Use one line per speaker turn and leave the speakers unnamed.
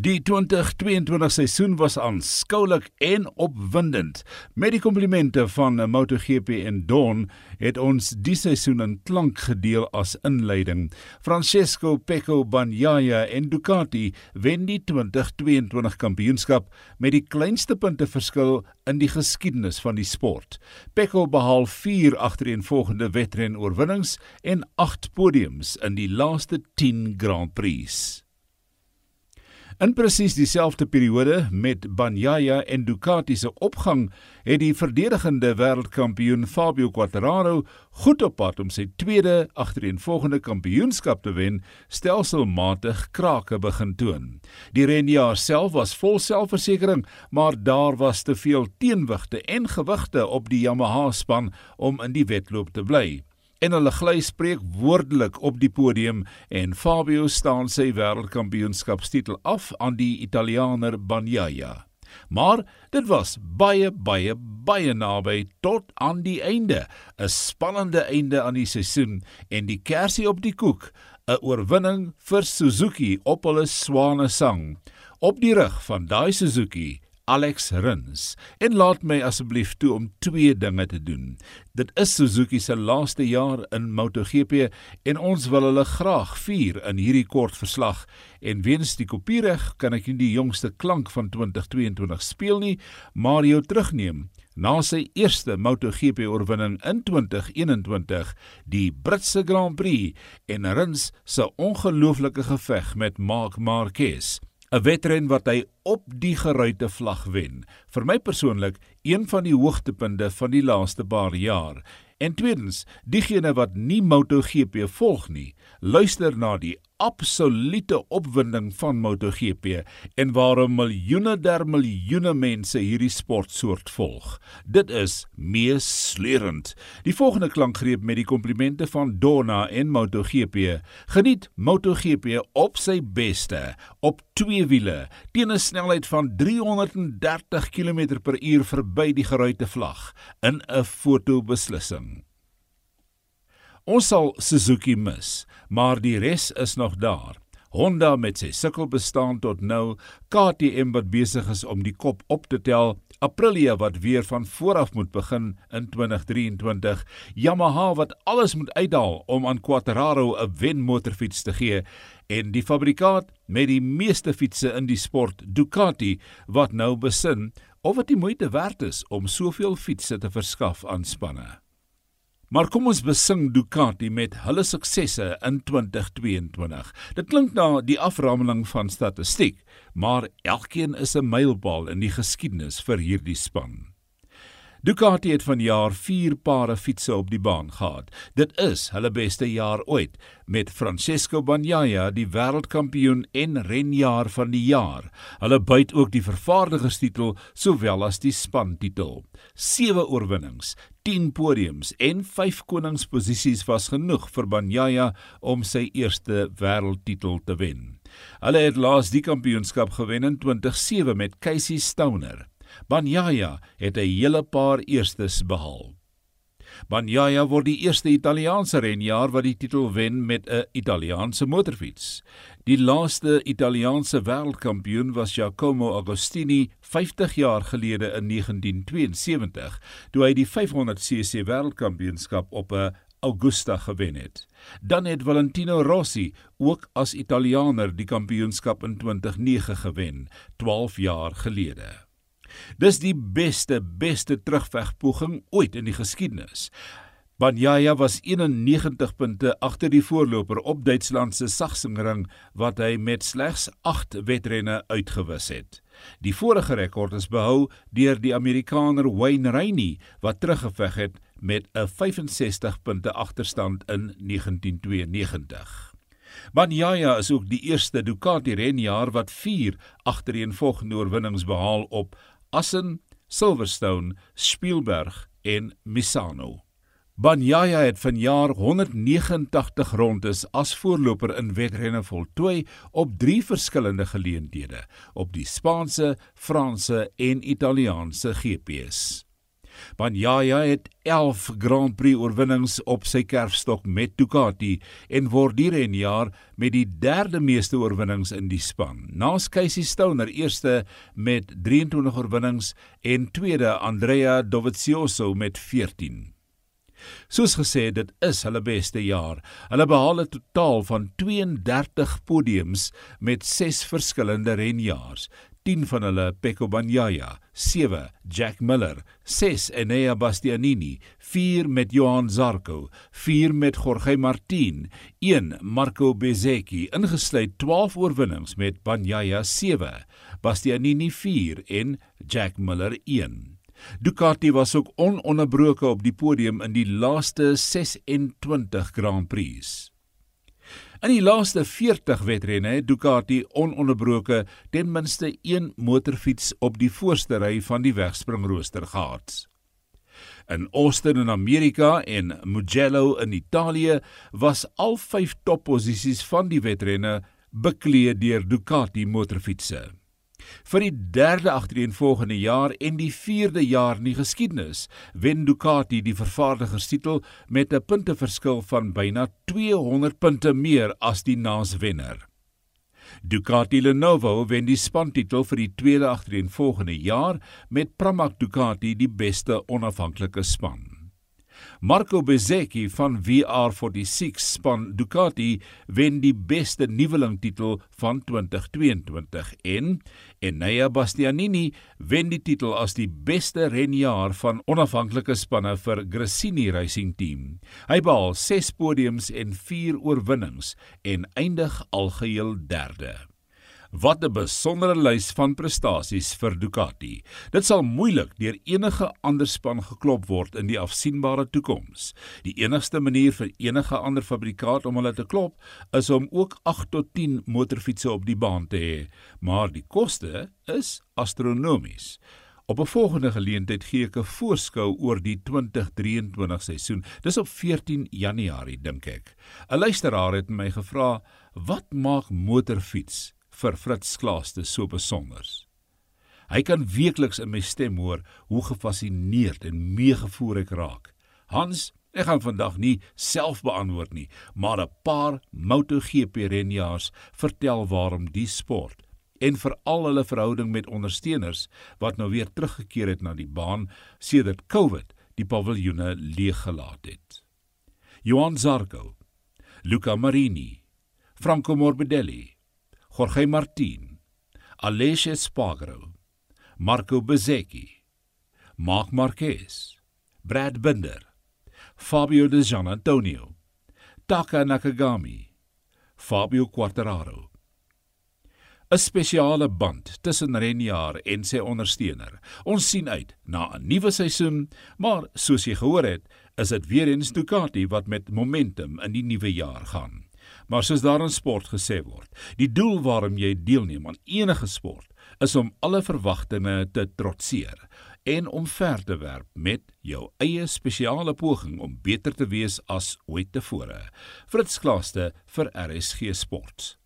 Die 2022 seisoen was aanskoulik en opwindend. Met die komplimente van MotoGP en Dawn het ons die seisoen in klank gedeel as inleiding. Francesco Pecco Bagnaia en Ducati wen die 2022 kampioenskap met die kleinste punteverskil in die geskiedenis van die sport. Pecco behaal 4 agtereenvolgende wedren-oorwinnings en 8 podiums in die laaste 10 Grand Prix. In presies dieselfde periode met Bagnaia en Ducati se opgang, het die verdedigende wêreldkampioen Fabio Quartararo goed op pad om sy tweede agtereenvolgende kampioenskap te wen, stelselmatig krake begin toon. Die renjaer self was vol selfversekering, maar daar was te veel teenwigte en gewigte op die Yamaha span om in die wedloop te bly en hulle gly spreek woordelik op die podium en Fabio staan sy wêreldkampioenskapstitel af aan die Italianer Bagnaia. Maar dit was baie baie baie naby tot aan die einde, 'n spannende einde aan die seisoen en die kersie op die koek, 'n oorwinning vir Suzuki op hulle swane sang. Op die rug van daai Suzuki Alex Rins en laat my asseblief toe om twee dinge te doen. Dit is Suzuki se laaste jaar in MotoGP en ons wil hulle graag vier in hierdie kort verslag en weens die kopiereg kan ek nie die jongste klank van 2022 speel nie, maar jou terugneem na sy eerste MotoGP oorwinning in 2021, die Britse Grand Prix en Rins se ongelooflike geveg met Marc Marquez. 'n wedren wat hy op die geruite vlag wen. Vir my persoonlik een van die hoogtepunte van die laaste paar jaar. En tweedens, diegene wat nie MotoGP volg nie, luister na die absolute opwinding van MotoGP en waarom miljoene der miljoene mense hierdie sportsoort volg. Dit is meesleurend. Die volgende klankgreep met die komplimente van Donna en MotoGP. Geniet MotoGP op sy beste op twee wiele teen 'n snelheid van 330 km/h verby die geruite vlag in 'n fotobeslissing. Ons sal Suzuki mis, maar die res is nog daar. Honda met sy sukkel bestaan tot nou, KTM wat besig is om die kop op te tel, Aprilia wat weer van voor af moet begin in 2023, Yamaha wat alles moet uithaal om aan Quattraro 'n wenmotorfiets te gee en die fabrikaat met die meeste fietsse in die sport, Ducati, wat nou besin of dit die moeite werd is om soveel fietsse te verskaf aan spanne. Maar kom ons besing Ducati met hulle suksesse in 2022. Dit klink na die aframeling van statistiek, maar elkeen is 'n mylpaal in die geskiedenis vir hierdie span. Ducati het vanjaar 4 pare fietsse op die baan gehad. Dit is hulle beste jaar ooit met Francesco Bagnaia die wêreldkampioen en renjaer van die jaar. Hulle byt ook die vervaardigerstitel sowel as die spantitel. 7 oorwinnings, 10 podiums en 5 koningsposisies was genoeg vir Bagnaia om sy eerste wêreldtitel te wen. Hulle het laas die kampioenskap gewen in 2007 met Casey Stoner. Bagnaia het 'n hele paar eerstes behaal. Bagnaia word die eerste Italiaanse renjaer wat die titel wen met 'n Italiaanse motorfiets. Die laaste Italiaanse wêreldkampioen was Giacomo Agostini 50 jaar gelede in 1972, toe hy die 500cc wêreldkampioenskap op 'n Augusta gewen het. Dan het Valentino Rossi ook as Italianer die kampioenskap in 2009 gewen, 12 jaar gelede. Dis die beste beste terugvegpoging ooit in die geskiedenis. Bagnaia was 91 punte agter die voorloper op Duitsland se Sachsenring wat hy met slegs 8 wedrenne uitgewis het. Die vorige rekord is behou deur die Amerikaner Wayne Rainey wat teruggeveg het met 'n 65 punte agterstand in 1992. Bagnaia is ook die eerste Ducati renjaer wat 4 agtereenvolgende oorwinnings behaal op Assen, Silverstone, Spielberg en Misano. Bagnaia het vanjaar 189 rondes as voorloper in wedrenne voltooi op 3 verskillende geleenthede op die Spaanse, Franse en Italiaanse GP's. Bagnaia het 11 Grand Prix oorwinnings op sy kerfstok met Ducati en word hierdie jaar met die derde meeste oorwinnings in die span. Naas Casey Stoner eerste met 23 oorwinnings en tweede Andrea Dovizioso met 14. Soos gesê, dit is hulle beste jaar. Hulle behaal 'n totaal van 32 podiums met 6 verskillende renjaars. 10 van hulle Pecco Bagnaia, 7 Jack Miller, 6 Enea Bastianini, 4 met Johan Zarco, 4 met Jorge Martin, 1 Marco Bezzecchi, ingesluit 12 oorwinnings met Bagnaia 7, Bastianini 4 en Jack Miller 1. Ducati was ook ononderbroke op die podium in die laaste 26 Grand Prix. In die laaste 40 wedrenne het Ducati ononderbroke ten minste een motorfiets op die voorste ry van die wegspringrooster gehad. In Austin in Amerika en Mugello in Italië was al 5 topposisies van die wedrenne bekleed deur Ducati motorfietsse. Vir die derde agtereenvolgende jaar en die vierde jaar in die geskiedenis wen Ducati die vervaardigerstitel met 'n punteverskil van byna 200 punte meer as die naaswenner. Ducati Lenovo wen die spantitel vir die tweede agtereenvolgende jaar met Pramac Ducati die beste onafhanklike span. Marco Bezzecchi van VR46 span Ducati wen die beste nuweling titel van 2022 en Enea Bastianini wen die titel as die beste renjaer van onafhanklike spanne vir Gresini Racing Team. Hy behaal 6 podiums en 4 oorwinnings en eindig algeheel derde. Wat 'n besondere lys van prestasies vir Ducati. Dit sal moeilik deur enige ander span geklop word in die afsienbare toekoms. Die enigste manier vir enige ander fabrikant om hulle te klop is om ook 8 tot 10 motorfietsse op die baan te hê, maar die koste is astronomies. Op 'n volgende geleentheid gee ek 'n voorskou oor die 2023 seisoen. Dis op 14 Januarie dink ek. 'n Luisteraar het my gevra, "Wat maak motorfiets vir Fritz Klaaste so besonder. Hy kan weekliks in my stem hoor hoe gefassineerd en meegevoer ek raak. Hans, ek gaan vandag nie self beantwoord nie, maar 'n paar MotoGP renjaars vertel waarom die sport en veral hulle verhouding met ondersteuners wat nou weer teruggekeer het na die baan sedert COVID die paviljoene leeggelaat het. Johan Zarco, Luca Marini, Franco Morbidelli, Jorge Martin, Alessio Spagro, Marco Bezzecchi, Marc Marquez, Brad Binder, Fabio De Gian Antonio, Taka Nakagami, Fabio Quartararo. 'n Spesiale band tussen Renjaar en sy ondersteuner. Ons sien uit na 'n nuwe seisoen, maar soos jy gehoor het, is dit weer eens Ducati wat met momentum in die nuwe jaar gaan. Maar soos daar in sport gesê word, die doel waarom jy deelneem aan enige sport is om alle verwagtinge te trotseer en om ver te werp met jou eie spesiale poging om beter te wees as ooit tevore. Fritz Klaaste vir RSG Sport.